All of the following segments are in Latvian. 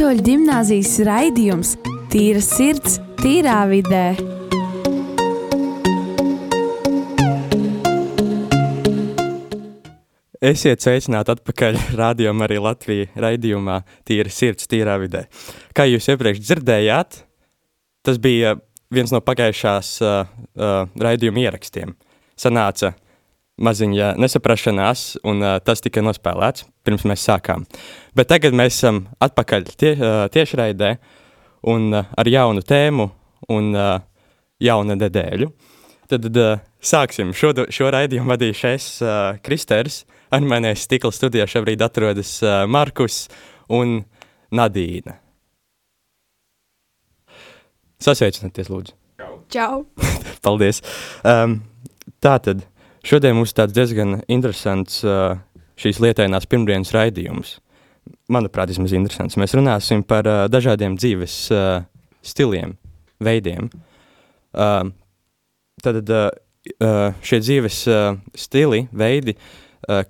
Katoļu gimnāzijas raidījums Tīra sirds, tīrā vidē. Esiet sveicināti atpakaļ rādījumā, arī Latvijas raidījumā, Tīra sirds, tīrā vidē. Kā jūs iepriekš dzirdējāt, tas bija viens no pagājušās uh, uh, raidījuma ierakstiem. Sanāca maziņa nesaprašanās, un uh, tas tika nospēlēts pirms mēs sākām. Bet tagad mēs esam atpakaļ tie, uh, tiešraidē un uh, ar jaunu tēmu un uh, jaunu nedēļu. Tad uh, sāksim. Šo, šo raidījumu vadīšu es, uh, Kristers. Ar mani stikla studijā šobrīd atrodas uh, Markus un Nadīna. Sasveicināties, lūdzu. Čau! Paldies. Um, tā tad šodien mums tāds diezgan interesants uh, šīs lietainās pirmdienas raidījums. Manuprāt, vismaz interesants. Mēs runāsim par uh, dažādiem dzīves uh, stiliem, veidiem. Tad šie dzīves stili, veidi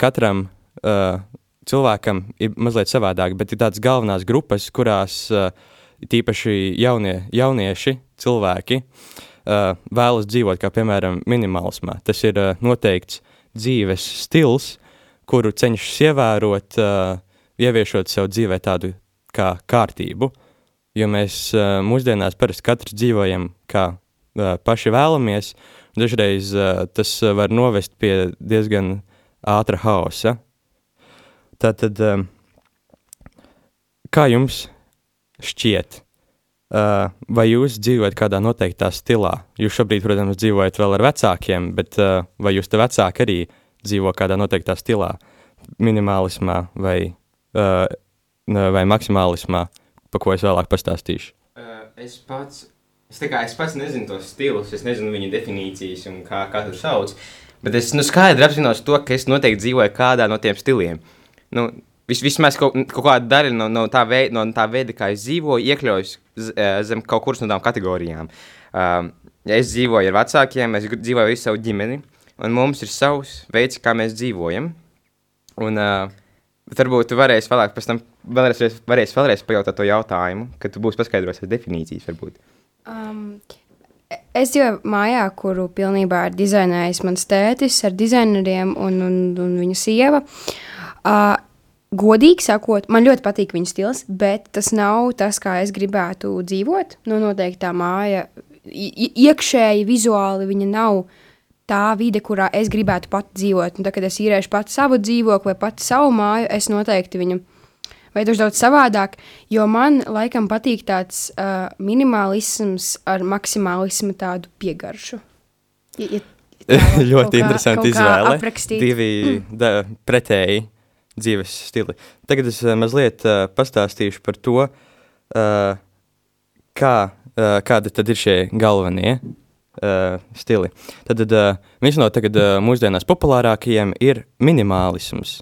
katram cilvēkam ir mazliet savādāk, bet ir tādas galvenās grupas, kurās tīpaši jaunie, jaunieši, cilvēki, uh, vēlas dzīvot, kā piemēram minimalismā. Tas ir uh, noteikts dzīves stils, kuru cenšas ievērot, uh, ieviešot sev dzīvē tādu kā kārtību, jo mēs uh, mūsdienās parasti katrs dzīvojam, kā uh, paši vēlamies, dažreiz uh, tas var novest pie diezgan ātra haosa. Tātad, um, kā jums šķiet, uh, vai jūs dzīvojat kādā noteiktā stilā? Jūs šobrīd, protams, dzīvojat vēl ar vecākiem, bet uh, vai jūs te vecāki arī dzīvo kādā noteiktā stilā, minimālismā vai, uh, vai maksimālismā, pa ko es vēlāk pastāstīšu? Es pats, es, kā, es pats nezinu tos stilus, es nezinu viņu definīcijas un kā, kā tur sauc, bet es nu, skaidri apzinos to, ka es noteikti dzīvoju kādā no tiem stiliem. Nu, vis, vismaz kaut, kaut kāda daļa no, no, tā veida, no tā veida, kā es dzīvoju, iekļaujas zem kaut kuras no tām kategorijām. Um, es dzīvoju ar vecākiem, es dzīvoju visu savu ģimeni, un mums ir savs veids, kā mēs dzīvojam. Un, uh, varbūt tu varēsi vēlāk, pēc tam vēlreiz, varēsi vēlreiz pajautāt to jautājumu, kad tu būsi paskaidrojis ar definīcijas, varbūt. Um, es dzīvoju mājā, kuru pilnībā ir dizainējis mans tētis ar dizaineriem un, un, un viņa sieva. Uh, Godīgi sakot, man ļoti patīk viņa stils, bet tas nav tas, kā es gribētu dzīvot. Nu, noteikti tā māja, iekšēji, vizuāli viņa nav tā vide, kurā es gribētu pat dzīvot. Un tad, kad es īrēšu pati savu dzīvokli vai pati savu māju, es noteikti viņu veidošu daudz savādāk, jo man laikam patīk tāds uh, minimalisms ar maksimālismu tādu piegaršu. Ja, ja, ļoti interesanti izvēle. Divi mm. da, pretēji dzīves stili. Tagad es uh, mazliet uh, pastāstīšu par to, uh, kā, uh, kādi tad ir šie galvenie uh, stili. Tad uh, viens no tagad uh, mūsdienās populārākajiem ir minimālisms.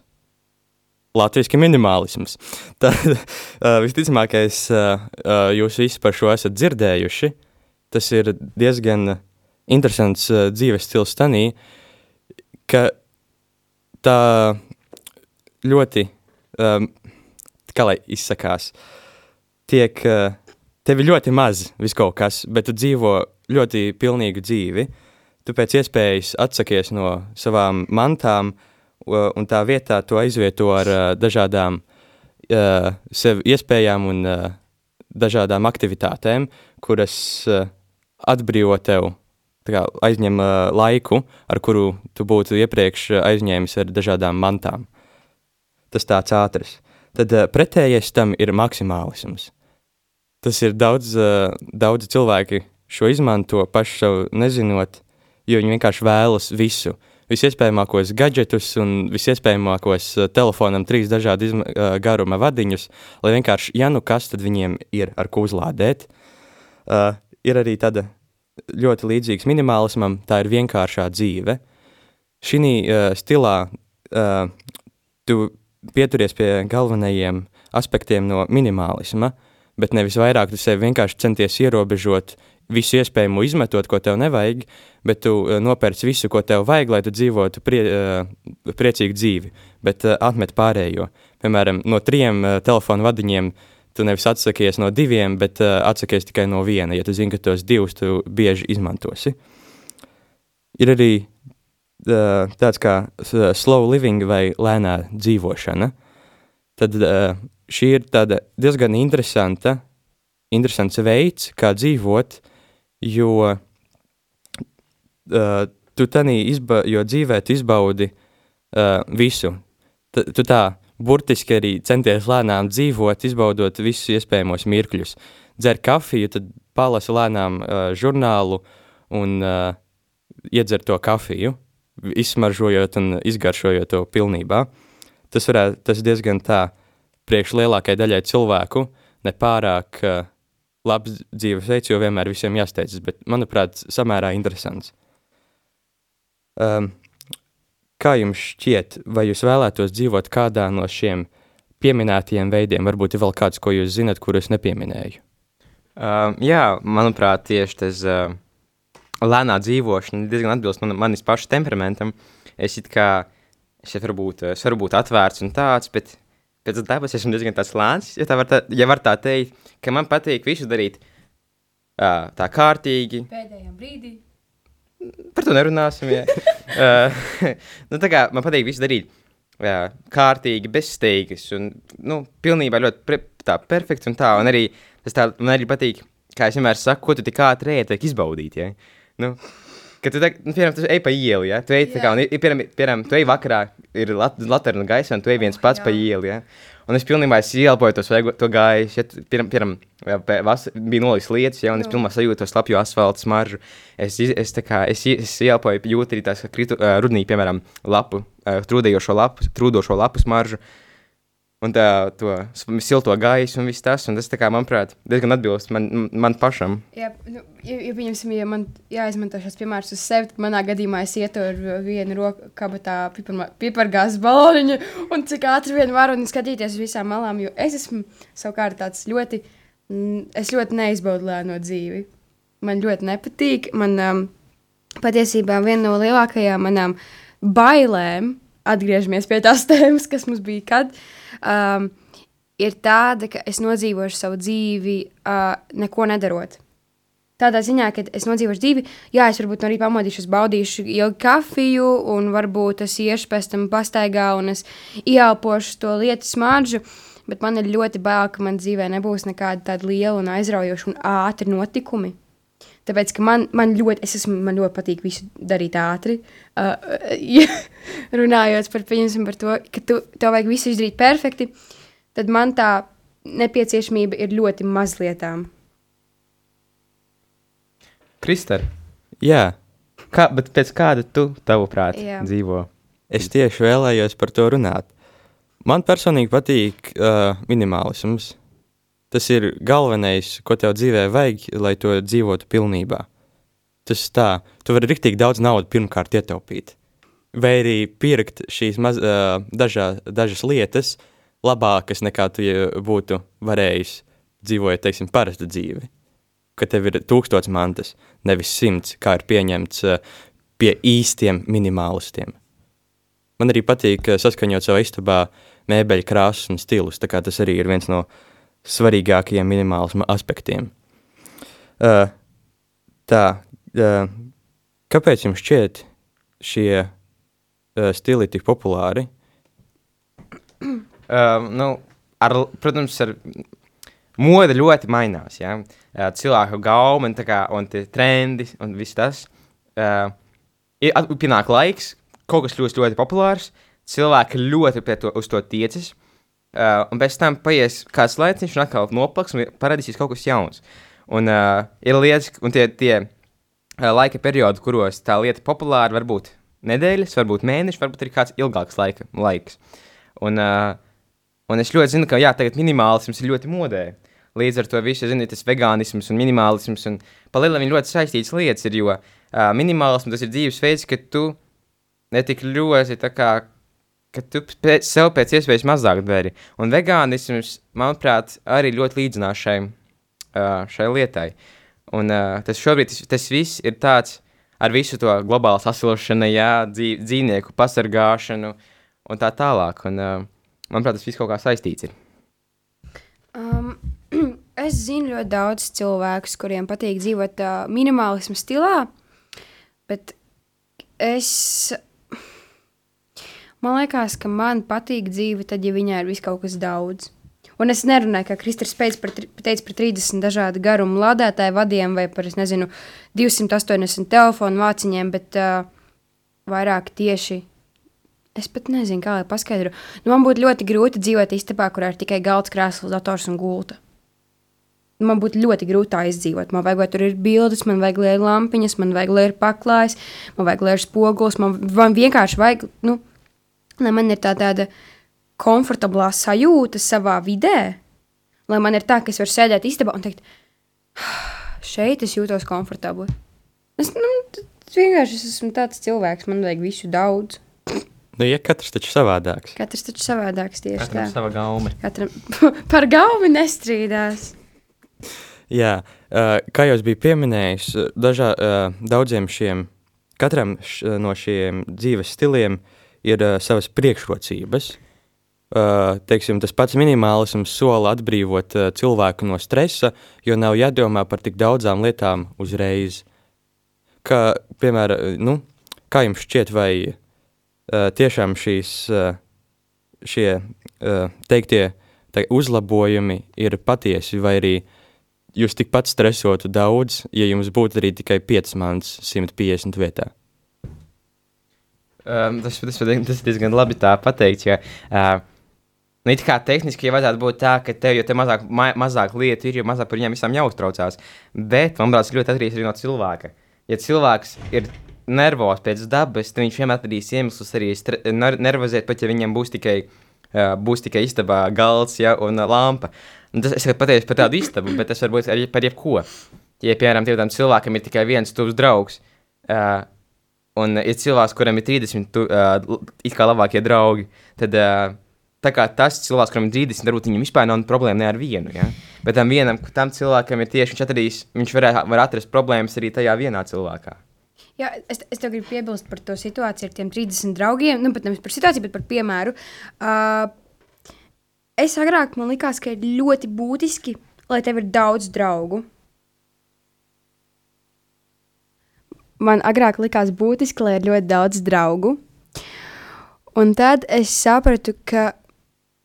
Latviešu minimālisms. Tad uh, visticamākais uh, uh, jūs visi par šo esat dzirdējuši. Tas ir diezgan interesants uh, dzīves stils tanī, ka tā ļoti, um, kā lai izsakās, tiek, uh, tev ir ļoti maz viskaut kas, bet tu dzīvo ļoti pilnīgu dzīvi. Tu pēc iespējas atsakies no savām mantām, uh, un tā vietā to aizvieto ar uh, dažādām uh, sev iespējām un uh, dažādām aktivitātēm, kuras uh, atbrīvo tev kā, aizņem uh, laiku, ar kuru tu būtu iepriekš aizņēmis ar dažādām mantām tas tāds ātrs. Tad uh, pretējais tam ir maksimālisms. Tas ir daudz, uh, daudz cilvēki šo izmanto paši sev nezinot, jo viņi vienkārši vēlas visu. Visiespējamākos gadgetus un visiespējamākos uh, telefonam trīs dažādu izma, uh, garuma vadiņus, lai vienkārši, ja nu kas, tad viņiem ir ar ko uzlādēt. Uh, ir arī tāda ļoti līdzīgs minimālismam, tā ir vienkāršā dzīve. Šī uh, stilā uh, tu pieturies pie galvenajiem aspektiem no minimālisma, bet nevis vairāk tu sevi vienkārši centies ierobežot visu iespējamo izmetot, ko tev nevajag, bet tu uh, nopērci visu, ko tev vajag, lai tu dzīvotu prie, uh, priecīgu dzīvi, bet uh, atmet pārējo. Piemēram, no trim telefonu vadiņiem tu nevis atsakies no diviem, bet atsakies tikai no viena, ja tu zini, ka tos divus tu bieži izmantosi. Ir arī tāds kā slow living vai lēnā dzīvošana. Tad šī ir diezgan interesanta, interesants veids, kā dzīvot, jo tu tanī izba, jo dzīvē tu izbaudi visu. T tu tā burtiski arī centies lēnām dzīvot, izbaudot visus iespējamos mirkļus. Dzer kafiju, tad palasi lēnām uh, žurnālu un uh, iedzer to kafiju, izsmaržojot un izgaršojot to pilnībā. Tas, varētu, tas diezgan tā priekš lielākajai daļai cilvēku nepārāk uh, labs dzīvesveids, jo vienmēr visiem jāsteidzas, bet, manuprāt, samērā interesants. Um, Kā jums šķiet, vai jūs vēlētos dzīvot kādā no šiem pieminētajiem veidiem? Varbūt ir vēl kāds, ko jūs zinat, kurus nepieminēju. Uh, jā, manuprāt, tieši tas uh, lēnā dzīvošana diezgan atbilst man, manis paša temperamentam. Es it kā, es varu būt, es varu būt atvērts un tāds, bet pēc dabas esmu diezgan tāds lēns, ja, tā var tā, ja var tā teikt, ka man patīk visu darīt uh, tā kārtīgi. Pēdējā brīdī. Par to nerunāsim. uh, nu, kā, man patīk visu darīt jā, kārtīgi, bez steigas. Un, nu, pilnībā ļoti pre, tā, perfekts un tā. Un arī tas tā, man arī patīk, kā es vienmēr saku, ko tu tik ātri ej, tiek izbaudīt. Ja? Nu, Kad tu, nu, piemēram, tu ej pa ielu, ja? tu ej, kā, un, piemēram, piemēram, tu ej vakarā, ir lat, laterna gaisa, un tu ej viens pats oh, jā. pa ielu. Ja? Un es pilnībā es ielpoju to, svaigo, to gaisu, ja, piram, piram, vas, bija nolis lietas, ja, un es pilnībā sajūtu to slapju asfaltu smaržu. Es, es, kā, es, es ielpoju, jūtu arī tās kritu, uh, rudnī, piemēram, lapu, uh, trūdējošo lapu, trūdošo lapu smaržu. Un tā, to silto gaisu un viss tas, un tas, kā, manuprāt, diezgan atbilst man, man pašam. Jā, nu, ja, ja, pieņemsim, ja man jāizmanto šis piemērs uz sevi, tad manā gadījumā es ietu ar vienu roku kabatā pipargāzes baloniņu, un cik ātri vien varu un skatīties uz visām malām, jo es esmu savukārt tāds ļoti, es ļoti neizbaudu lēno dzīvi. Man ļoti nepatīk, man um, patiesībā viena no lielākajām manām bailēm, atgriežamies pie tās tēmas, kas mums bija kad, um, ir tāda, ka es nodzīvošu savu dzīvi, uh, neko nedarot. Tādā ziņā, ka es nodzīvošu dzīvi, jā, es varbūt no rīta pamodīšos, baudīšu ilgu kafiju, un varbūt es iešu pēc tam pastaigā, un es ieelpošu to lietu smaržu. Bet man ir ļoti bail, ka man dzīvē nebūs nekāda tāda liela un aizraujoša un ātra notikumi. Tāpēc, ka man, man, ļoti, esmu, man ļoti patīk visu darīt ātri. Uh, ja, runājot par, par to, ka tu, tev vajag visu izdarīt perfekti, tad man tā nepieciešamība ir ļoti maz lietām. Kristāne. Jā. Kā, bet pēc kāda tu, tavuprāt, Jā. dzīvo? Es tieši vēlējos par to runāt. Man personīgi patīk uh, minimālisms. Tas ir galvenais, ko tev dzīvē vajag, lai to dzīvotu pilnībā. Tas tā, tu vari riktīgi daudz naudas pirmkārt ietaupīt. Vai arī pirkt šīs maz, uh, dažā, dažas lietas labākas nekā tu būtu varējis dzīvojot, teiksim, parastu dzīvi. Ka tev ir tūkstots mantas, nevis simts, kā ir pieņemts uh, pie īstiem minimālistiem. Man arī patīk saskaņot savā istabā mēbeļu krāsas un stilus, tā kā tas arī ir viens no uh, svarīgākajiem minimālisma aspektiem. Uh, tā, uh, kāpēc jums šķiet šie uh, stili tik populāri? Uh, nu, ar, protams, ar mode ļoti mainās. Ja? Uh, cilvēku gauma un, kā, un trendi un viss tas. Uh, pienāk laiks, kaut kas kļūst ļoti populārs, cilvēki ļoti to, uz to tiecas. Uh, Uh, un pēc tam paies kāds laiks, viņš atkal noplaks un parādīsies kaut kas jauns. Un uh, ir lietas, un tie, tie uh, laika periodi, kuros tā lieta ir populāra, varbūt nedēļas, varbūt mēneši, varbūt arī kāds ilgāks laika, laiks. Un, uh, un es ļoti zinu, ka jā, tagad minimālisms ir ļoti modē. Līdz ar to visu, zini, tas vegānisms un minimālisms un palielināt viņi ļoti saistītas lietas, ir, jo uh, minimālisms tas ir dzīvesveids, ka tu netik ļoti tā kā ka tu pēc, sev pēc iespējas mazāk dari. Un vegānisms, manuprāt, arī ļoti līdzinās šai, šai lietai. Un tas šobrīd tas, tas viss ir tāds ar visu to globālu sasilšanu, jā, dzīv, dzīvnieku pasargāšanu un tā tālāk. Un, manuprāt, tas viss kaut kā saistīts ir. Um, es zinu ļoti daudz cilvēkus, kuriem patīk dzīvot uh, minimālismu stilā, bet es. Man liekas, ka man patīk dzīve, tad, ja viņai ir vis kaut kas daudz. Un es nerunāju, kā Kristers teica par, teica par 30 dažādu garumu lādētāju vadiem vai par, nezinu, 280 telefonu vāciņiem, bet uh, vairāk tieši Es pat nezinu, kā lai paskaidrotu. Nu, man būtu ļoti grūti dzīvot istabā, kurā ir tikai galds, krēsls, dators un gulta. Man būtu ļoti grūti tā izdzīvot. Man vajag, lai tur ir bildes, man vajag, ir lampiņas, man vajag, lai ir paklājs, man vajag, ir spogulis. Man, man vienkārši vajag, nu, lai man ir tā tāda komfortablā sajūta savā vidē. Lai man ir tā, ka es varu sēdēt istabā un teikt, šeit es jūtos komfortabli. Es nu, vienkārši es esmu tāds cilvēks, man vajag visu daudz. Nu, ja katrs taču savādāks. Katrs taču savādāks tieši Katram tā. sava gauma. Katram par gaumi nestrīdās. Jā, kā jau bija pieminējis, dažā, daudziem šiem, katram š, no šiem dzīves stiliem ir savas priekšrocības. Teiksim, tas pats minimālisms sola atbrīvot cilvēku no stresa, jo nav jādomā par tik daudzām lietām uzreiz. Kā, piemēram, nu, kā jums šķiet, vai uh, tiešām šīs, uh, šie uh, teiktie te uzlabojumi ir patiesi, vai arī jūs tikpat stresotu daudz, ja jums būtu arī tikai 5 mans 150 vietā? Um, tas, tas, tas diezgan labi tā pateikt, jo uh, nu, it kā tehniski jau vajadzētu būt tā, ka tev, te mazāk, ma, mazāk lietu ir, jo mazāk par viņiem visām jāuztraucās. Bet, manuprāt, tas ļoti atkarīgs arī no cilvēka. Ja cilvēks ir nervos pēc dabas, tad viņš vienmēr atradīs iemeslus arī nervozēt, pat ja viņam būs tikai, uh, būs tikai istabā galds ja, un uh, lampa. Un tas, es pateicu par tādu istabu, bet tas var būt arī par jebko. Ja, piemēram, tam cilvēkam ir tikai viens tuvs draugs, uh, un ir cilvēks, kuram ir 30 tu, uh, it kā labākie draugi, tad uh, tā kā tas cilvēks, kuram ir 30, varbūt viņam vispār nav problēma ne ar vienu. Ja? Bet tam vienam, tam cilvēkam ir tieši viņš atradīs, viņš var, var atrast problēmas arī tajā vienā cilvēkā. Jā, es, es tev gribu piebilst par to situāciju ar tiem 30 draugiem. Nu, pat nevis par situāciju, bet par piemēru. Uh, es agrāk man likās, ka ir ļoti būtiski, lai tev ir daudz draugu. Man agrāk likās būtiski, lai ir ļoti daudz draugu. Un tad es sapratu, ka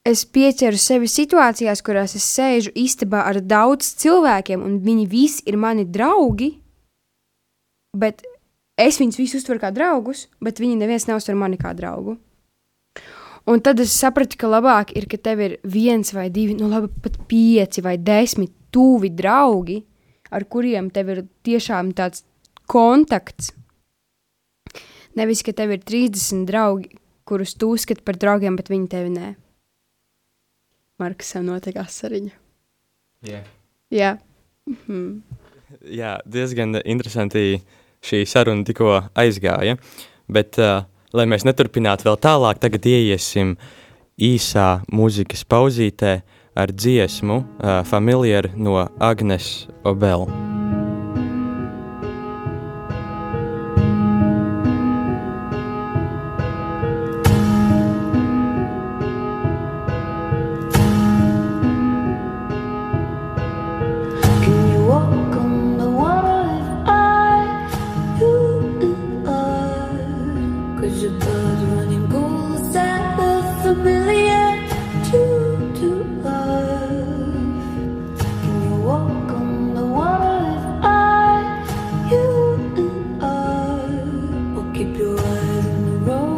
es pieķeru sevi situācijās, kurās es sēžu istabā ar daudz cilvēkiem, un viņi visi ir mani draugi. Bet es viņus visus uztveru kā draugus, bet viņi neviens neuztver mani kā draugu. Un tad es sapratu, ka labāk ir, ka tev ir viens vai divi, nu labi, pat pieci vai desmit tuvi draugi, ar kuriem tev ir tiešām tāds kontakts. Nevis, ka tev ir 30 draugi, kurus tu uzskati par draugiem, bet viņi tevi nē. Marks jau notiek asariņa. Yeah. Jā. Mhm. Jā, diezgan interesanti šī saruna tikko aizgāja. Bet, uh, lai mēs neturpinātu vēl tālāk, tagad ieiesim īsā mūzikas pauzītē ar dziesmu uh, Familiar no Agnes Obel. road.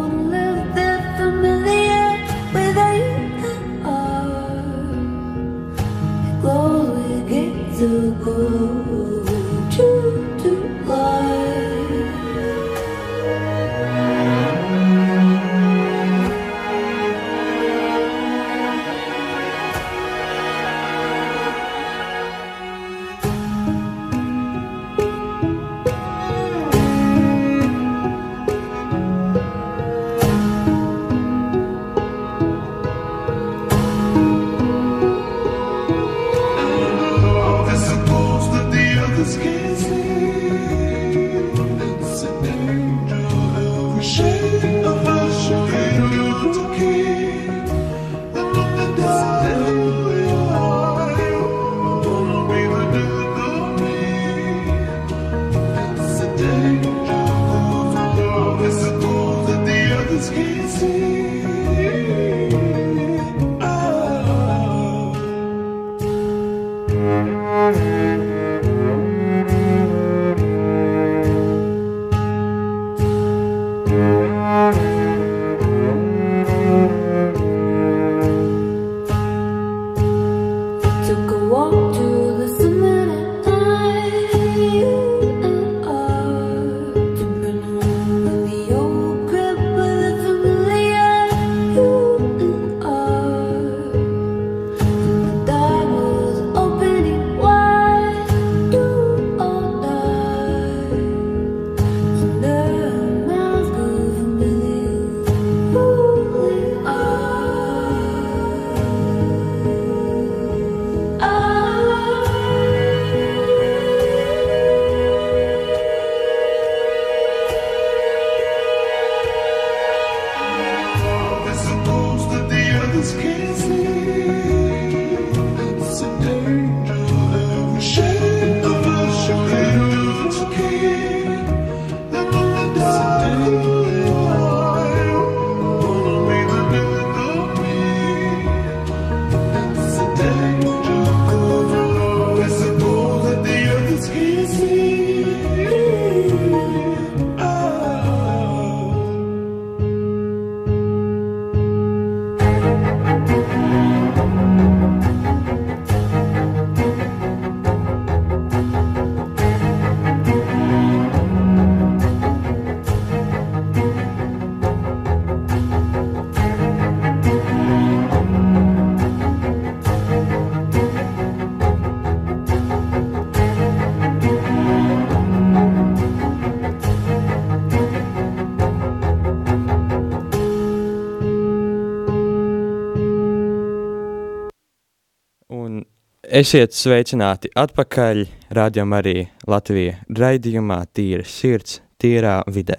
Esiet sveicināti atpakaļ rādījumā arī Latvija raidījumā Tīra sirds, tīrā vidē.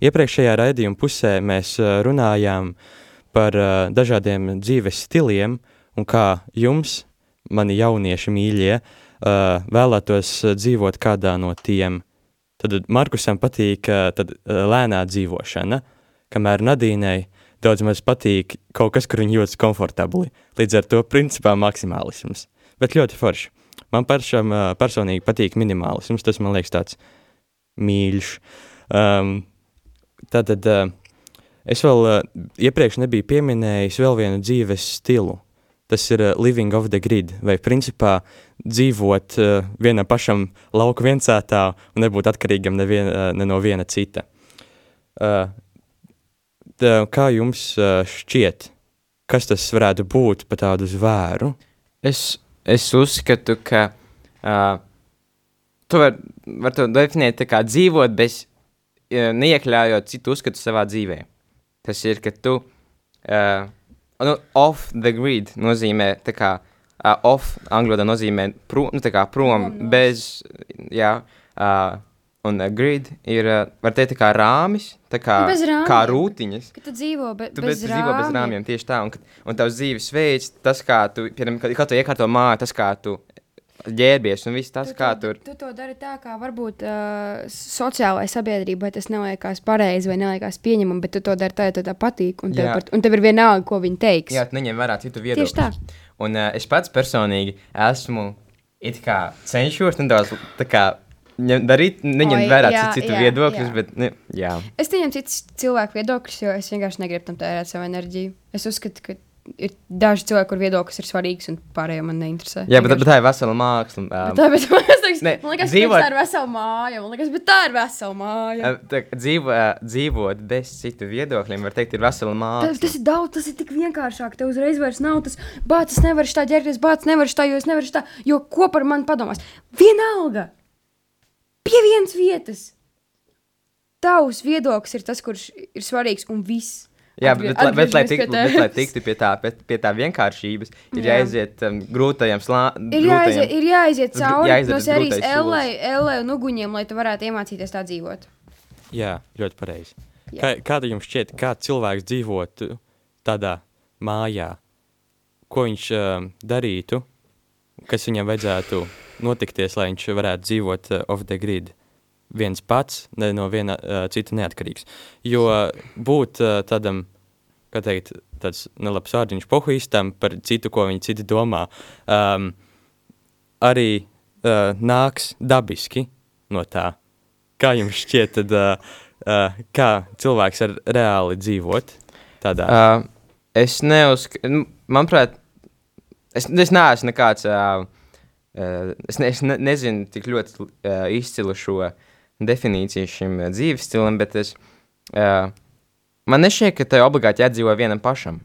Iepriekšējā raidījuma pusē mēs runājām par dažādiem dzīves stiliem un kā jums, mani jaunieši mīļie, vēlētos dzīvot kādā no tiem. Tad Markusam patīk tad lēnā dzīvošana, kamēr Nadīnai daudz maz patīk kaut kas, kur viņa jūtas komfortabli. Līdz ar to principā maksimālisms bet ļoti forši. Man pašam personīgi patīk minimālisms, tas man liekas tāds mīļš. Um, tātad uh, es vēl uh, iepriekš nebiju pieminējis vēl vienu dzīves stilu. Tas ir uh, living off the grid, vai principā dzīvot uh, vienam pašam lauku viencētā un nebūt atkarīgam nevien, uh, ne no viena cita. Uh, kā jums uh, šķiet, kas tas varētu būt pa tādu zvēru? Es es uzskatu, ka uh, tu vari var to definēt kā dzīvot, bez uh, neiekļaujot citu uzskatu savā dzīvē. Tas ir, ka tu uh, nu, off the grid nozīmē tā kā uh, off angļu valodā nozīmē prom, nu, tā kā prom, bez, jā, uh, Un uh, grid ir, uh, var teikt, kā rāmis, tā kā, kā rūtiņas. Ka tu dzīvo be, tu bez, bez, rāmiem. dzīvo bez rāmjiem, tieši tā. Un, un tavs dzīves veids, tas, kā tu, piemēram, kad, kad tu iekārto māju, tas, kā tu ģērbies un viss tas, tu kā to, tur. Tu to dari tā, kā varbūt uh, sociālajai sabiedrībai tas neliekas pareizi vai neliekas pieņemami, bet tu to dari tā, ja tev tā patīk. Un tev, par, un tev ir vienalga, ko viņi teiks. Jā, tu neņem vērā citu viedokli. Tieši tā. Un uh, es pats personīgi esmu it kā cenšos nedaudz tā kā ņem, darīt, neņemt vērā jā, citu jā, viedokļus, jā. bet, ne, jā. Es neņemu citu cilvēku viedokļus, jo es vienkārši negribu tam tērēt savu enerģiju. Es uzskatu, ka ir daži cilvēki, kur viedoklis ir svarīgs, un pārējo man neinteresē. Jā, bet, bet tā ir vesela māksla. Um, bet tā, bet, man, liekas, ne, man liekas, dzīvot... tā ir vesela māja. Man liekas, tā ir vesela māja. Tā, dzīvo, dzīvot bez citu viedokļiem, var teikt, ir vesela māksla. Tas, tas ir daudz, tas ir tik vienkāršāk. Tev uzreiz vairs nav tas, bācis nevar tā ģērbties, bācis nevar tā, jo es nevaru tā, jo ko par mani padomās. Vienalga! Pie vienas vietas. Tavs viedoklis ir tas, kurš ir svarīgs un viss. Jā, bet, bet, bet, lai tiktu, bet, lai tiktu pie tā, pie, pie tā vienkāršības, ir Jā. jāiziet um, grūtajam slānim. Ir, jāiziet, ir jāiziet cauri jāiziet no sērijas L un uguņiem, lai tu varētu iemācīties tā dzīvot. Jā, ļoti pareizi. Kā, kāda jums šķiet, kā cilvēks dzīvotu tādā mājā? Ko viņš uh, darītu, kas viņam vajadzētu notikties, lai viņš varētu dzīvot uh, off the grid. Viens pats, ne no viena uh, cita neatkarīgs. Jo būt uh, tādam, kā teikt, tāds nelabs vārdiņš pohuistam par citu, ko viņi citi domā, um, arī uh, nāks dabiski no tā. Kā jums šķiet, tad, uh, uh, kā cilvēks var reāli dzīvot tādā? Uh, es neuzskatu, manuprāt, es, es neesmu nekāds uh, es, ne, es ne, nezinu tik ļoti uh, izcilu šo definīciju šim uh, dzīves stilam, bet es, uh, man nešķiet, ka tev obligāti jādzīvo vienam pašam.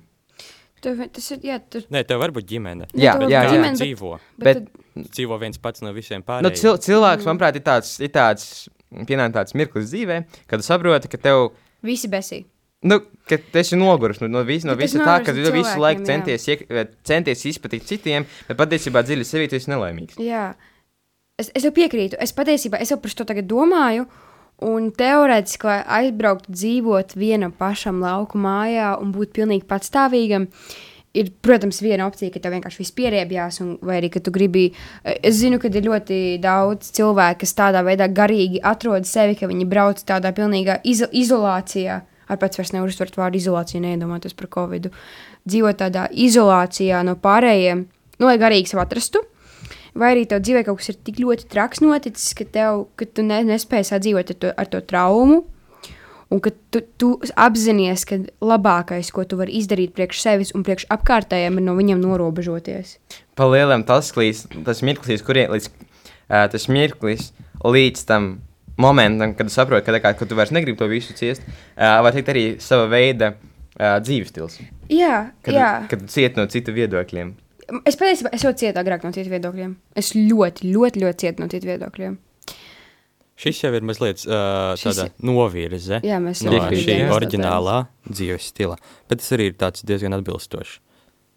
Tev, tas ir, jā, tur... Nē, tev var būt ģimene. Jā, jā, jā, ģimene, dzīvo. Bet, bet, dzīvo viens pats no visiem pārējiem. Nu, cil cilvēks, mm. manuprāt, ir tāds, ir tāds, pienāk tāds mirklis dzīvē, kad tu saproti, ka tev... Visi besī. Nu, ka tu esi noguris nu, no, vis, no visa tā, ka tu visu laiku centies, iek, centies izpatikt citiem, bet patiesībā dziļi sevī tu esi nelaimīgs. Jā, es, es jau piekrītu. Es patiesībā es jau par to tagad domāju. Un teorētiski, lai aizbrauktu dzīvot vienam pašam lauku mājā un būt pilnīgi patstāvīgam, ir, protams, viena opcija, ka tev vienkārši viss pierēbjās, un, vai arī, ka tu gribi. Es zinu, ka ir ļoti daudz cilvēku, kas tādā veidā garīgi atrod sevi, ka viņi brauc tādā pilnīgā iz izolācijā ar pēc vairs nevar uztvert vārdu izolācija, neiedomāties par covid. Dzīvot tādā izolācijā no pārējiem, nu, lai garīgi sev atrastu. Vai arī tev dzīvē kaut kas ir tik ļoti traks noticis, ka, tev, ka tu ne, nespēji sadzīvot ar to, ar to traumu, un ka tu, tu apzinājies, ka labākais, ko tu vari izdarīt priekš sevis un priekš apkārtējiem, ir no viņiem norobežoties. Palielam tas, klīs, tas mirklis, kurien līdz, uh, tas mirklis līdz tam momentam, kad saproti, ka, kā, ka tu vairs negribi to visu ciest, uh, var teikt arī sava veida uh, dzīves stils. Jā, kad, jā. Kad ciet no citu viedokļiem. Es patiesībā es ļoti cietu agrāk no citu viedokļiem. Es ļoti, ļoti, ļoti cietu no citu viedokļiem. Šis jau ir mazliet uh, tāda Šis... novirze Jā, no šī oriģinālā dzīves stila, bet tas arī ir diezgan atbilstošs.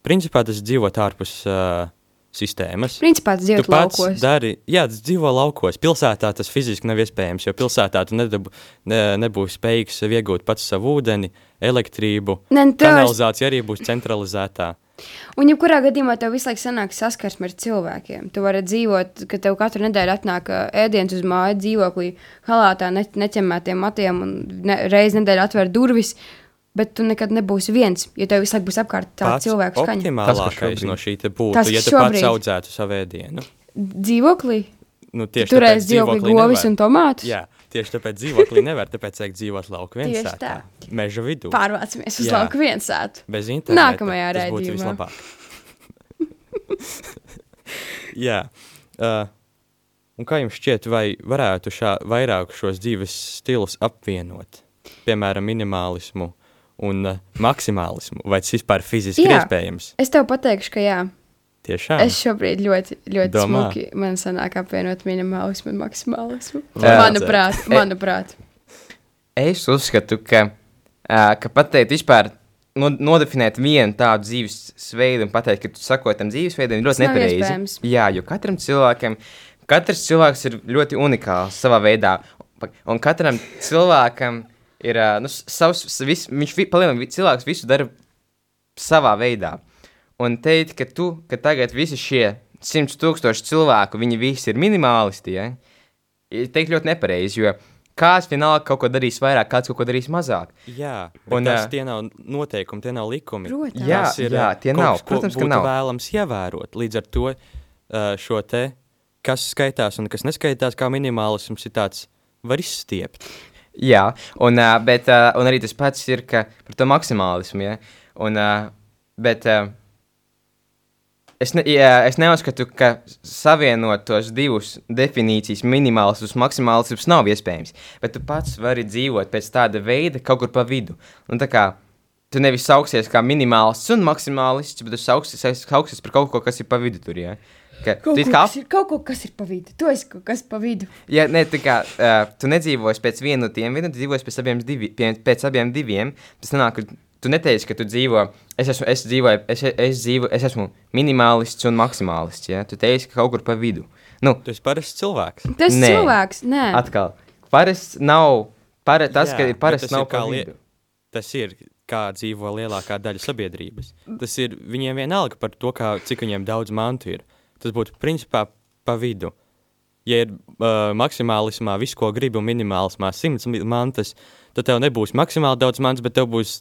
Principā tas dzīvot ārpus uh, sistēmas. Principā tas dzīvo laukos. Dari, jā, tas dzīvo laukos. Pilsētā tas fiziski nav iespējams, jo pilsētā tu nedab, ne, nebūsi spējīgs iegūt pats savu ūdeni, elektrību. Ne, nu, kanalizācija arī būs centralizētā. Un, ja kurā gadījumā tev visu laiku sanāk saskarsme ar cilvēkiem, tu vari dzīvot, ka tev katru nedēļu atnāk ēdiens uz māju dzīvoklī, halātā, ne, neķemētiem matiem un ne, reizi nedēļā atver durvis. Bet tu nekad nebūsi viens, jo tev visu laiku būs apkārt tāds cilvēks, kas ir optimālākais no šī būtu, tas, ja tu pats audzētu savu ēdienu. Dzīvoklī? Nu, tieši Turēs dzīvoklī govis un tomātus? Jā, tieši tāpēc dzīvoklī nevar, tāpēc vajag dzīvot lauku viensētā. Meža vidū. Pārvācamies uz Jā. lauku viensētu. Bez interneta. Nākamajā raidījumā. Jā. Uh, un kā jums šķiet, vai varētu šā, vairāk šos dzīves stilus apvienot? Piemēram, minimālismu un uh, maksimālismu, vai tas vispār fiziski jā, ir iespējams? Es tev pateikšu, ka jā. Tiešām. Es šobrīd ļoti, ļoti Domā. smuki man sanāk apvienot minimālismu un maksimālismu. Jā, manuprāt, manuprāt. Es uzskatu, ka, uh, ka pateikt vispār nodefinēt vienu tādu dzīvesveidu un pateikt, ka tu sako tam dzīvesveidam, ir ļoti nepareizi. Jā, jo katram cilvēkam, katrs cilvēks ir ļoti unikāls savā veidā. Un katram cilvēkam ir nu, savs, vis, viņš palielina, cilvēks visu dara savā veidā. Un teikt, ka tu, ka tagad visi šie simts tūkstoši cilvēku, viņi visi ir minimālisti, ja? ir teikt ļoti nepareizi, jo kāds vienalga kaut ko darīs vairāk, kāds kaut ko darīs mazāk. Jā, un tas tie nav noteikumi, tie nav likumi. Protams. Jā, ir, jā tie nav. Protams, ka nav. vēlams ievērot. Līdz ar to šo te, kas skaitās un kas neskaitās kā minimālisms, ir tāds, var izstiept. Jā, un, uh, bet, uh, un arī tas pats ir par to maksimālismu. Ja? Un, uh, bet uh, es, ne, jā, es neuzskatu, ka savienot tos divus definīcijas, minimālisms un maksimālisms, nav iespējams. Bet tu pats vari dzīvot pēc tāda veida, kaut kur pa vidu. Un, kā, tu nevis sauksies kā minimālists un maksimālists, bet tu sauksies, sauksies par kaut ko, kas ir pa vidu tur. Ja? Ka, kaut, ko, kā... kas ir, kaut ko, kas ir pa vidu. Tu esi kaut kas pa vidu. Jā, ne, tā kā uh, tu nedzīvosi pēc viena no tiem, viena tu dzīvosi pēc abiem, divi, pie, pēc abiem diviem. Tas ka tu neteici, ka tu dzīvo, es esmu, es dzīvoju, es, es, dzīvo, es esmu minimālists un maksimālists. Ja? Tu teici, ka kaut kur pa vidu. Nu, tu esi parasts cilvēks. Tas ir cilvēks, nē. Atkal, parasts nav, para, tas, Jā, ka ir parasts nav kā vidu. Tas ir kā dzīvo lielākā daļa sabiedrības. Tas ir viņiem vienalga par to, kā, cik viņiem daudz mantu ir tas būtu principā pa vidu. Ja ir uh, maksimālismā viss, ko gribi, un minimālismā simts mantas, tad tev nebūs maksimāli daudz mantas, bet tev būs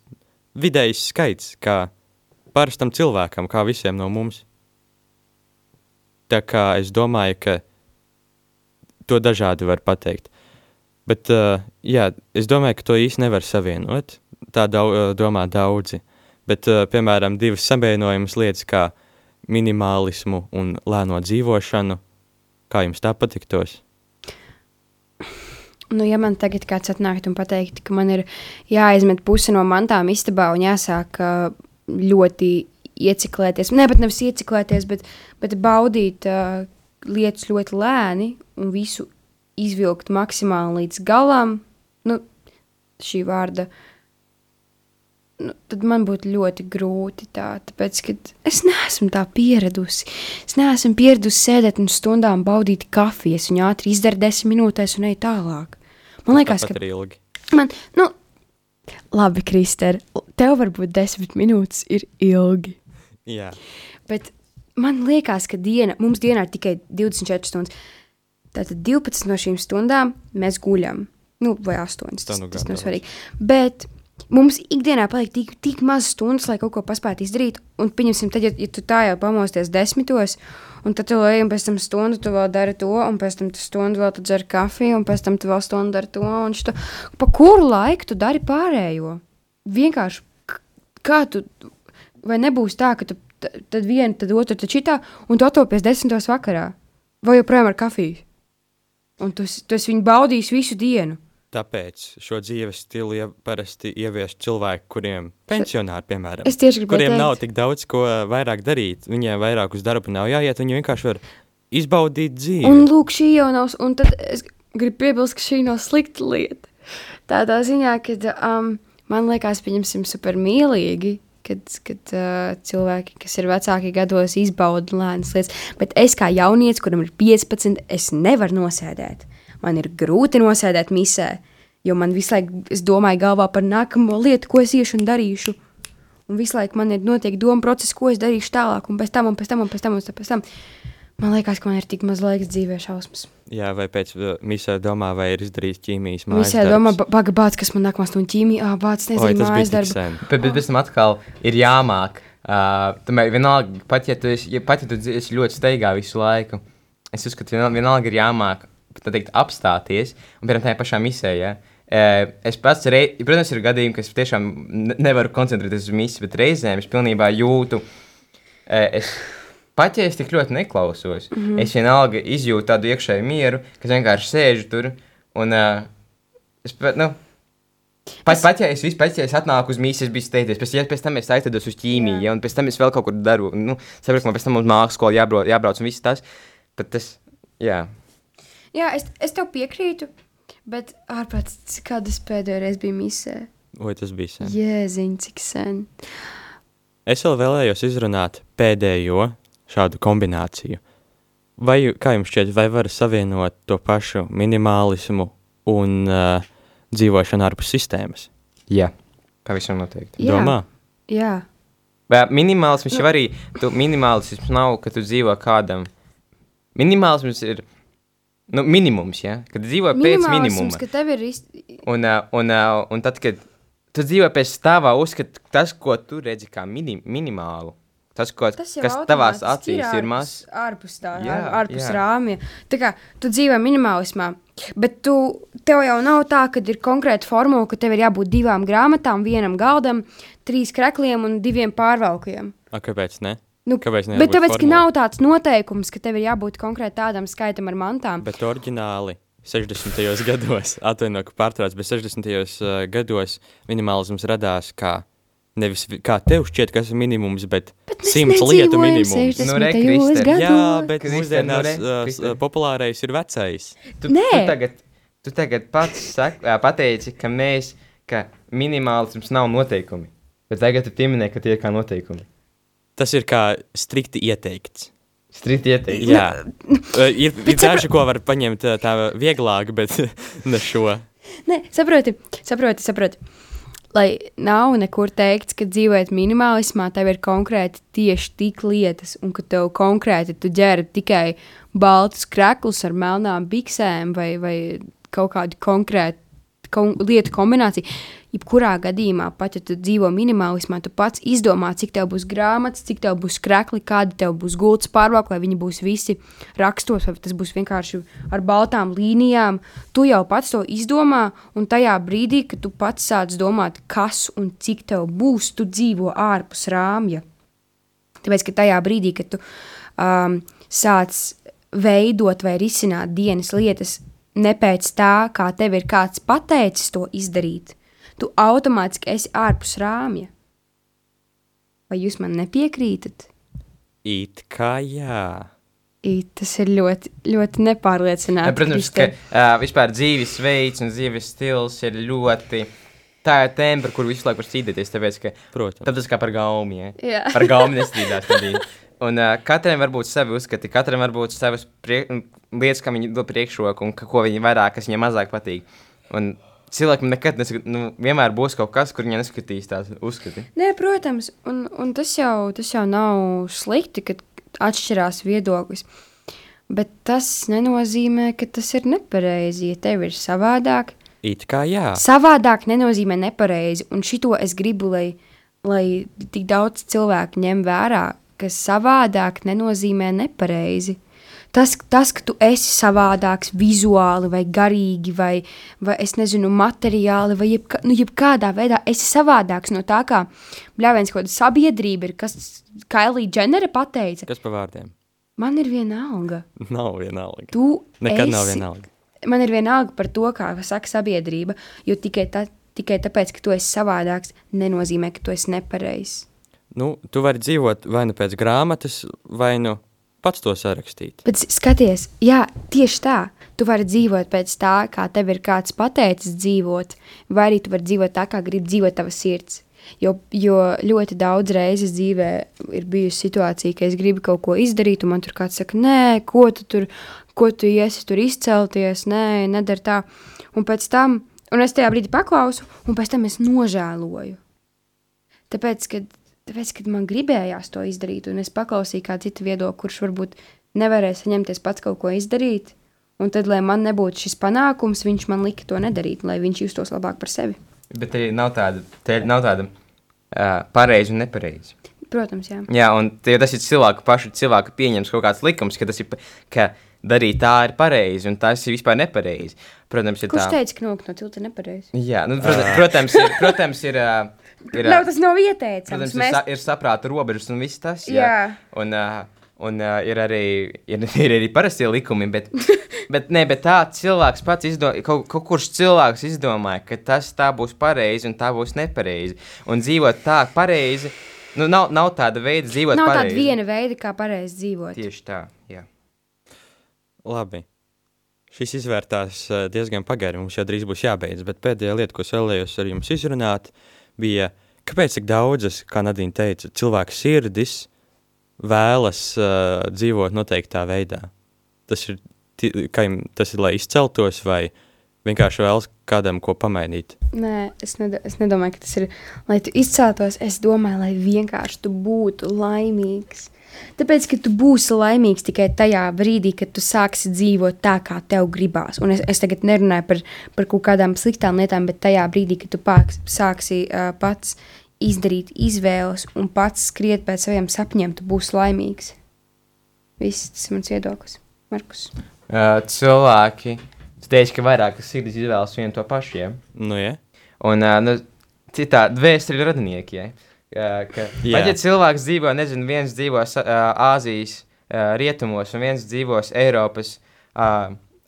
vidējs skaits, kā parastam cilvēkam, kā visiem no mums. Tā kā es domāju, ka to dažādi var pateikt. Bet, uh, jā, es domāju, ka to īsti nevar savienot. Tā dau, uh, domā daudzi. Bet, uh, piemēram, divas savienojamas lietas, kā minimālismu un lēno dzīvošanu. Kā jums tā patiktos? Nu, ja man tagad kāds atnāktu un pateiktu, ka man ir jāizmet puse no mantām istabā un jāsāk ļoti ieciklēties, ne pat nevis ieciklēties, bet, bet baudīt uh, lietas ļoti lēni un visu izvilkt maksimāli līdz galam, nu, šī vārda uh, nu, tad man būtu ļoti grūti tā, tāpēc, ka es neesmu tā pieradusi. Es neesmu pieradusi sēdēt un stundām baudīt kafijas, un ātri izdara desmit minūtēs un ej tālāk. Man liekas, ka ilgi. Man, nu, labi, Kristēr, tev varbūt desmit minūtes ir ilgi. Jā. Bet man liekas, ka diena, mums dienā ir tikai 24 stundas. Tātad 12 no šīm stundām mēs guļam. Nu, vai 8. Tas, nu tas nav svarīgi. Bet Mums ikdienā paliek tik, tik maz stundas, lai kaut ko paspētu izdarīt. Un, pieņemsim, tad, ja, ja tu tā jau pamosties desmitos, un tad tu ej, un pēc tam stundu tu vēl dari to, un pēc tam tu stundu vēl tu dzer kafiju, un pēc tam tu vēl stundu dari to, un šito. Pa kuru laiku tu dari pārējo? Vienkārši, kā tu, vai nebūs tā, ka tu tad vienu, tad otru, tad šitā, un tu atopies desmitos vakarā, vai joprojām ar kafiju? Un tu, tu viņu baudījis visu dienu. Tāpēc šo dzīves stilu ja parasti ievieš cilvēki, kuriem pensionāri, piemēram, kuriem teikt. nav tik daudz ko vairāk darīt. Viņiem vairāk uz darbu nav jāiet, viņi vienkārši var izbaudīt dzīvi. Un lūk, šī jau nav, un tad es gribu piebilst, ka šī nav slikta lieta. Tādā ziņā, ka um, man liekas, pieņemsim super mīlīgi, kad, kad uh, cilvēki, kas ir vecāki gados, izbauda lēnas lietas. Bet es kā jaunietis, kuram ir 15, es nevaru nosēdēt. Man ir grūti nosēdēt misē, jo man visu laiku, es domāju galvā par nākamo lietu, ko es iešu un darīšu. Un visu laiku man ir notiek doma process, ko es darīšu tālāk, un pēc tam, un pēc tam, un pēc tam, un pēc tam. Man liekas, ka man ir tik maz laika dzīvē šausmas. Jā, vai pēc uh, misē domā, vai ir izdarījis ķīmijas mājas Misē domā, pagabāts, kas man nākamās no ķīmija, ā, bāts nezinu mājas darbu. Bet, bet pēc tam atkal ir jāmāk. Uh, tomēr vienalga, pat ja tu esi, ja, pat ja tu esi ļoti steigā visu laiku, es uzskatu, vienalga, vienalga ir jāmāk, teikt, apstāties, un piemēram tajā pašā misē, ja, Es pats, rei, protams, ir gadījumi, ka es tiešām nevaru koncentrēties uz misiju, bet reizēm es pilnībā jūtu, es Pat ja es tik ļoti neklausos, mm -hmm. es vienalga izjūtu tādu iekšēju mieru, ka es vienkārši sēžu tur un es, nu, Pat, es... pat ja es vispār ja es atnāku uz mīsīs, es biju steidzies, pēc, ja pēc tam es aizdedos uz ķīmiju, ja, un pēc tam es vēl kaut kur daru, nu, saprotu, man pēc tam uz mākslas skolu jābrauc, jābrauc un viss tas, bet tas, jā. Jā, es, es tev piekrītu, bet ārpēc kādu es pēdējo reizi biju misē. Vai tas bija sen? Jēziņ, cik sen. Es vēl vēlējos izrunāt pēdējo šādu kombināciju. Vai, kā jums šķiet, vai var savienot to pašu minimālismu un uh, dzīvošanu ārpus sistēmas? Jā, pavisam noteikti. Jā. Domā? Jā. Bet minimālisms nu. jau arī, tu minimālisms nav, ka tu dzīvo kādam. Minimālisms ir, nu, minimums, ja? Kad dzīvo pēc minimuma. ka tev ir iz... Un, un, un tad, kad tu dzīvo pēc stāvā, uzskat tas, ko tu redzi kā minim, minimālu, Tas, ko, tas kas tavās acīs ir, mazs. Ārpus tā, jā, ārpus jā. rāmja. Tā kā tu dzīvo minimālismā, bet tu, tev jau nav tā, ka ir konkrēta formula, ka tev ir jābūt divām grāmatām, vienam galdam, trīs krekliem un diviem pārvalkiem. A, kāpēc ne? Nu, kāpēc? Bet tāpēc, formula? ka nav tāds noteikums, ka tev ir jābūt konkrēti tādam skaitam ar mantām. Bet oriģināli 60. gados, atvainojiet, ka pārtrauc, bet 60. Uh, gados minimālisms radās kā Nevis kā tev šķiet, kas ir minimums, bet, bet simts lietu minimums. Nu, re, jā, bet mūsdienās nu, re, uh, populārais ir vecais. Tu, Nē. tu, tagad, tu tagad pats sak, pateici, ka mēs, ka minimālisms nav noteikumi, bet tagad tu pieminēji, ka tie ir kā noteikumi. Tas ir kā strikti ieteikts. Strikti ieteikts. Jā, ir, ir daži, ko var paņemt tā vieglāk, bet ne šo. Nē, saproti, saproti, saproti lai nav nekur teikts, ka dzīvojot minimālismā, tev ir konkrēti tieši tik lietas, un ka tev konkrēti tu ģēri tikai baltus kreklus ar melnām biksēm vai, vai kaut kādu konkrētu lietu kombināciju. Jebkurā gadījumā, pat ja tu dzīvo minimālismā, tu pats izdomā, cik tev būs grāmatas, cik tev būs krekli, kādi tev būs gultas pārvalki, vai viņi būs visi rakstos, vai tas būs vienkārši ar baltām līnijām. Tu jau pats to izdomā, un tajā brīdī, kad tu pats sāc domāt, kas un cik tev būs, tu dzīvo ārpus rāmja. Tāpēc, ka tajā brīdī, kad tu um, sāc veidot vai risināt dienas lietas ne pēc tā, kā tev ir kāds pateicis to izdarīt, tu automātiski esi ārpus rāmja. Vai jūs man nepiekrītat? It kā jā. It, tas ir ļoti, ļoti nepārliecināti. Ja, protams, ka uh, vispār dzīvesveids un dzīves stils ir ļoti. Tā ir tēma, par kuru visu laiku var strīdēties. Tāpēc, ka, Protams, tas kā par gaumi. Ja? Jā. Par gaumi nestrīdās. Un uh, katram var būt savi uzskati, katram var būt savas lietas, kam viņi dod priekšroku un ka, ko viņi vairāk, kas viņiem mazāk patīk. Un cilvēkam nekad neskat, nu, vienmēr būs kaut kas, kur viņi neskatīs tās uzskati. Nē, protams, un, un tas, jau, tas jau nav slikti, kad atšķirās viedoklis. Bet tas nenozīmē, ka tas ir nepareizi, ja tev ir savādāk. It kā jā. Savādāk nenozīmē nepareizi, un šito es gribu, lai, lai tik daudz cilvēku ņem vērā, ka savādāk nenozīmē nepareizi. Tas, tas, ka tu esi savādāks vizuāli, vai garīgi, vai, vai es nezinu, materiāli, vai jebka, nu, jebkādā veidā esi savādāks no tā, kā bļāviens kaut kāda sabiedrība ir, kas Kailī Dženere pateica. Kas pa vārdiem? Man ir vienalga. Nav vienalga. Tu Nekad esi, nav vienalga. Man ir vienalga par to, kā saka sabiedrība, jo tikai, tā, tikai tāpēc, ka tu esi savādāks, nenozīmē, ka tu esi nepareizs nu, tu vari dzīvot vai nu pēc grāmatas, vai nu pats to sarakstīt. Bet skaties, jā, tieši tā. Tu vari dzīvot pēc tā, kā tev ir kāds pateicis dzīvot, vai arī tu vari dzīvot tā, kā grib dzīvot tava sirds. Jo, jo ļoti daudz reizes dzīvē ir bijusi situācija, ka es gribu kaut ko izdarīt, un man tur kāds saka, nē, ko tu tur, ko tu iesi tur izcelties, nē, nedara tā. Un pēc tam, un es tajā brīdī paklausu, un pēc tam es nožēloju. Tāpēc, kad, tāpēc, kad man gribējās to izdarīt, un es paklausīju kādu citu viedokli, kurš varbūt nevarēja saņemties pats kaut ko izdarīt, un tad, lai man nebūtu šis panākums, viņš man lika to nedarīt, lai viņš justos labāk par sevi. Bet te nav tāda, te nav tāda uh, pareizi un nepareizi. Protams, jā. Jā, un tie, tas ir cilvēku pašu cilvēku pieņems kaut kāds likums, ka tas ir, ka darīt tā ir pareizi, un tas ir vispār nepareizi. Protams, ir Kurš tā. teica, ka nokt no tilta nepareizi? Jā, nu, protams, protams, ir, protams, ir, uh, ir, Nav, tas nav ieteicams. protams, ir, Mēs... sa, ir saprāta robežas un viss tas, jā. Jā. Un, uh, un uh, ir arī, ir, ir arī parastie likumi, bet, bet, ne, bet tā cilvēks pats izdomāja, kaut, kaut kurš cilvēks izdomāja, ka tas tā būs pareizi un tā būs nepareizi. Un dzīvot tā pareizi, nu, nav, nav tāda veida dzīvot Nav pareizi. tāda viena veida, kā pareizi dzīvot. Tieši tā, jā. Labi. Šis izvērtās diezgan pagari. Mums jau drīz būs jābeidz. Bet pēdējā lieta, ko es vēlējos ar jums izrunāt, bija, kāpēc tik daudzas, kā Nadīna teica, cilvēku sirdis vēlas uh, dzīvot noteiktā veidā. Tas ir, kā tas ir, lai izceltos, vai vienkārši vēlas kādam ko pamainīt. Nē, es, ned es nedomāju, ka tas ir, lai tu izceltos. Es domāju, lai vienkārši tu būtu laimīgs. Tāpēc, ka tu būsi laimīgs tikai tajā brīdī, kad tu sāksi dzīvot tā, kā tev gribās. Un es, es tagad nerunāju par, par kaut kādām sliktām lietām, bet tajā brīdī, kad tu pāks, sāksi uh, pats izdarīt izvēles un pats skriet pēc saviem sapņiem, tu būsi laimīgs. Viss tas ir mans viedoklis. Markus. Uh, cilvēki, es teicu, ka vairākas sirdis izvēlas vienu to pašu, ja? Nu, ja? Un uh, nu, citā dvēseli radinieki, ja? Ka, Jā. pat ja cilvēks dzīvo, nezinu, viens dzīvo Āzijas rietumos un viens dzīvos Eiropas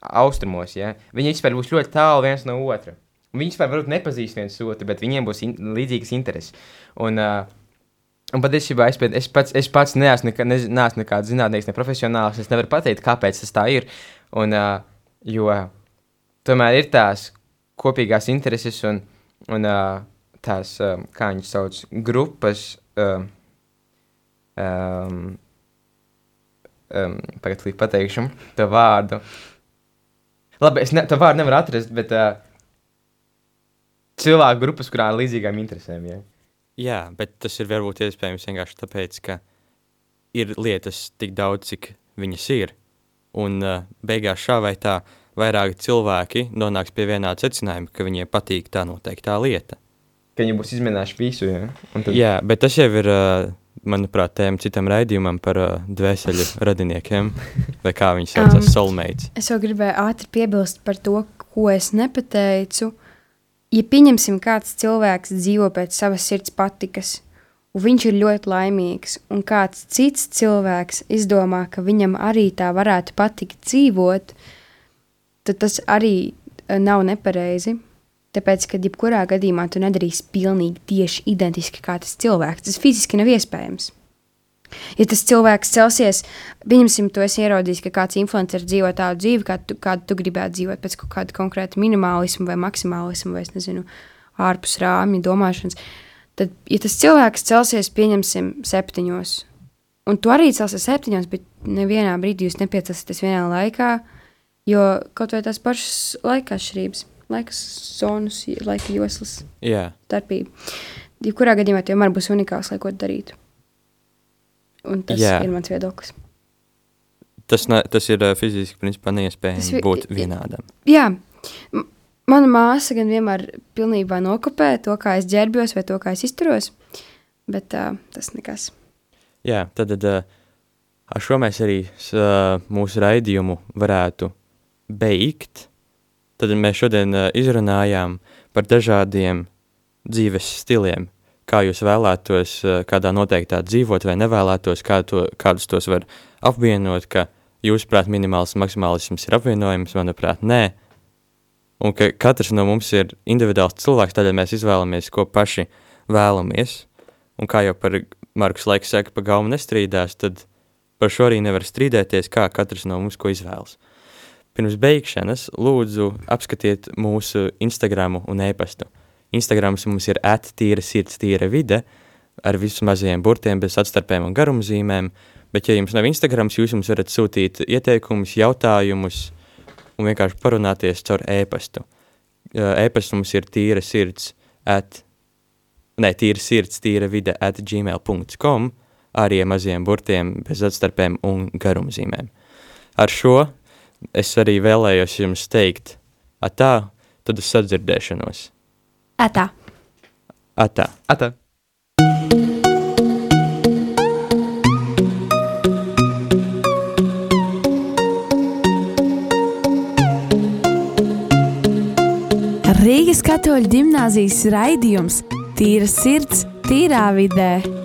austrumos, ja? viņi vispār būs ļoti tālu viens no otra. Viņi vispār varbūt nepazīst viens otru, bet viņiem būs in līdzīgas intereses. Un, uh, un patiesībā es, es pats, es pats neesmu, nekā, ne, neesmu nekāds zinātnēks, ne profesionāls. Es nevaru pateikt, kāpēc tas tā ir. Un, uh, jo tomēr ir tās kopīgās intereses un, un uh, tās, uh, kā viņas sauc, grupas. Uh, um, um, Pagaidiet, līdz pateikšu to vārdu. Labi, es ne, to vārdu nevaru atrast, bet uh, cilvēku grupas, kurām ir līdzīgām interesēm. Ja? Jā, bet tas ir varbūt iespējams vienkārši tāpēc, ka ir lietas tik daudz, cik viņas ir. Un uh, beigās šā vai tā vairāki cilvēki nonāks pie vienāda secinājuma, ka viņiem patīk tā noteiktā lieta. Ka viņi būs izmēģinājuši visu. Ja? Un tad, Jā, bet tas jau ir, uh, manuprāt, tēma citam raidījumam par uh, dvēseli radiniekiem, vai kā viņi saucās, Um, soulmates. Es jau gribēju ātri piebilst par to, ko es nepateicu. Ja pieņemsim, kāds cilvēks dzīvo pēc savas sirds patikas, un viņš ir ļoti laimīgs, un kāds cits cilvēks izdomā, ka viņam arī tā varētu patikt dzīvot, tad tas arī eh, nav nepareizi. Tāpēc, ka jebkurā gadījumā tu nedarīsi pilnīgi tieši identiski kā tas cilvēks. Tas fiziski nav iespējams. Ja tas cilvēks celsies, pieņemsim, to es ieraudzījis, ka kāds influenceris dzīvo tādu dzīvi, kādu tu, kādu tu gribētu dzīvot, pēc kaut kāda konkrēta minimālisma vai maksimālisma, vai es nezinu, ārpus rāmja domāšanas. Tad, ja tas cilvēks celsies, pieņemsim, septiņos, un tu arī celsies septiņos, bet nevienā brīdī jūs nepiecelsieties vienā laikā, jo kaut vai tās pašas laika atšķirības, laika zonas, laika joslas Jā, starpība. Jebkurā gadījumā tu vienmēr būs unikāls, lai ko darītu. Un tas. Jā. ir mans viedoklis. tas, ne, tas ir uh, fiziski principā neiespējami vi- būt vienādam. Jā, mana māsa gan vienmēr pilnībā nokopē to, kā es ģērbjos vai to, kā es izturos, bet uh, tas nekas. Jā, tad, uh, ar šo mēs arī uh, mūsu raidījumu varētu beigt. Tad mēs šodien uh, izrunājām par dažādiem dzīves stiliem, kā jūs vēlētos uh, kādā noteiktā dzīvot vai nevēlētos, kā to, kādus tos var apvienot, ka jūsuprāt minimāls maksimālisms ir apvienojams, manuprāt, nē. Un ka katrs no mums ir individuāls cilvēks, tādēļ mēs izvēlamies, ko paši vēlamies. Un kā jau par Markus laiks saka, pa gaumu nestrīdās, tad par šo arī nevar strīdēties, kā katrs no mums ko izvēlas. Pirms beigšanas lūdzu apskatiet mūsu Instagramu un e-pastu. Instagrams mums ir attīra sirds, tīra vide, ar visiem mazajiem burtiem, bez atstarpēm un garumzīmēm. Bet, ja jums nav Instagrams, jūs mums varat sūtīt ieteikumus, jautājumus un vienkārši parunāties caur ēpastu. Ēpasts mums ir tīra sirds, at, ne, tīra sirds, tīra vide, at gmail.com, arī ar maziem burtiem, bez atstarpēm un garumzīmēm. Ar šo es arī vēlējos jums teikt, atā, tad uz sadzirdēšanos. Atā. Atā. Atā. Rīgas katoļu ģimnāzijas raidījums Tīra sirds, tīrā vidē.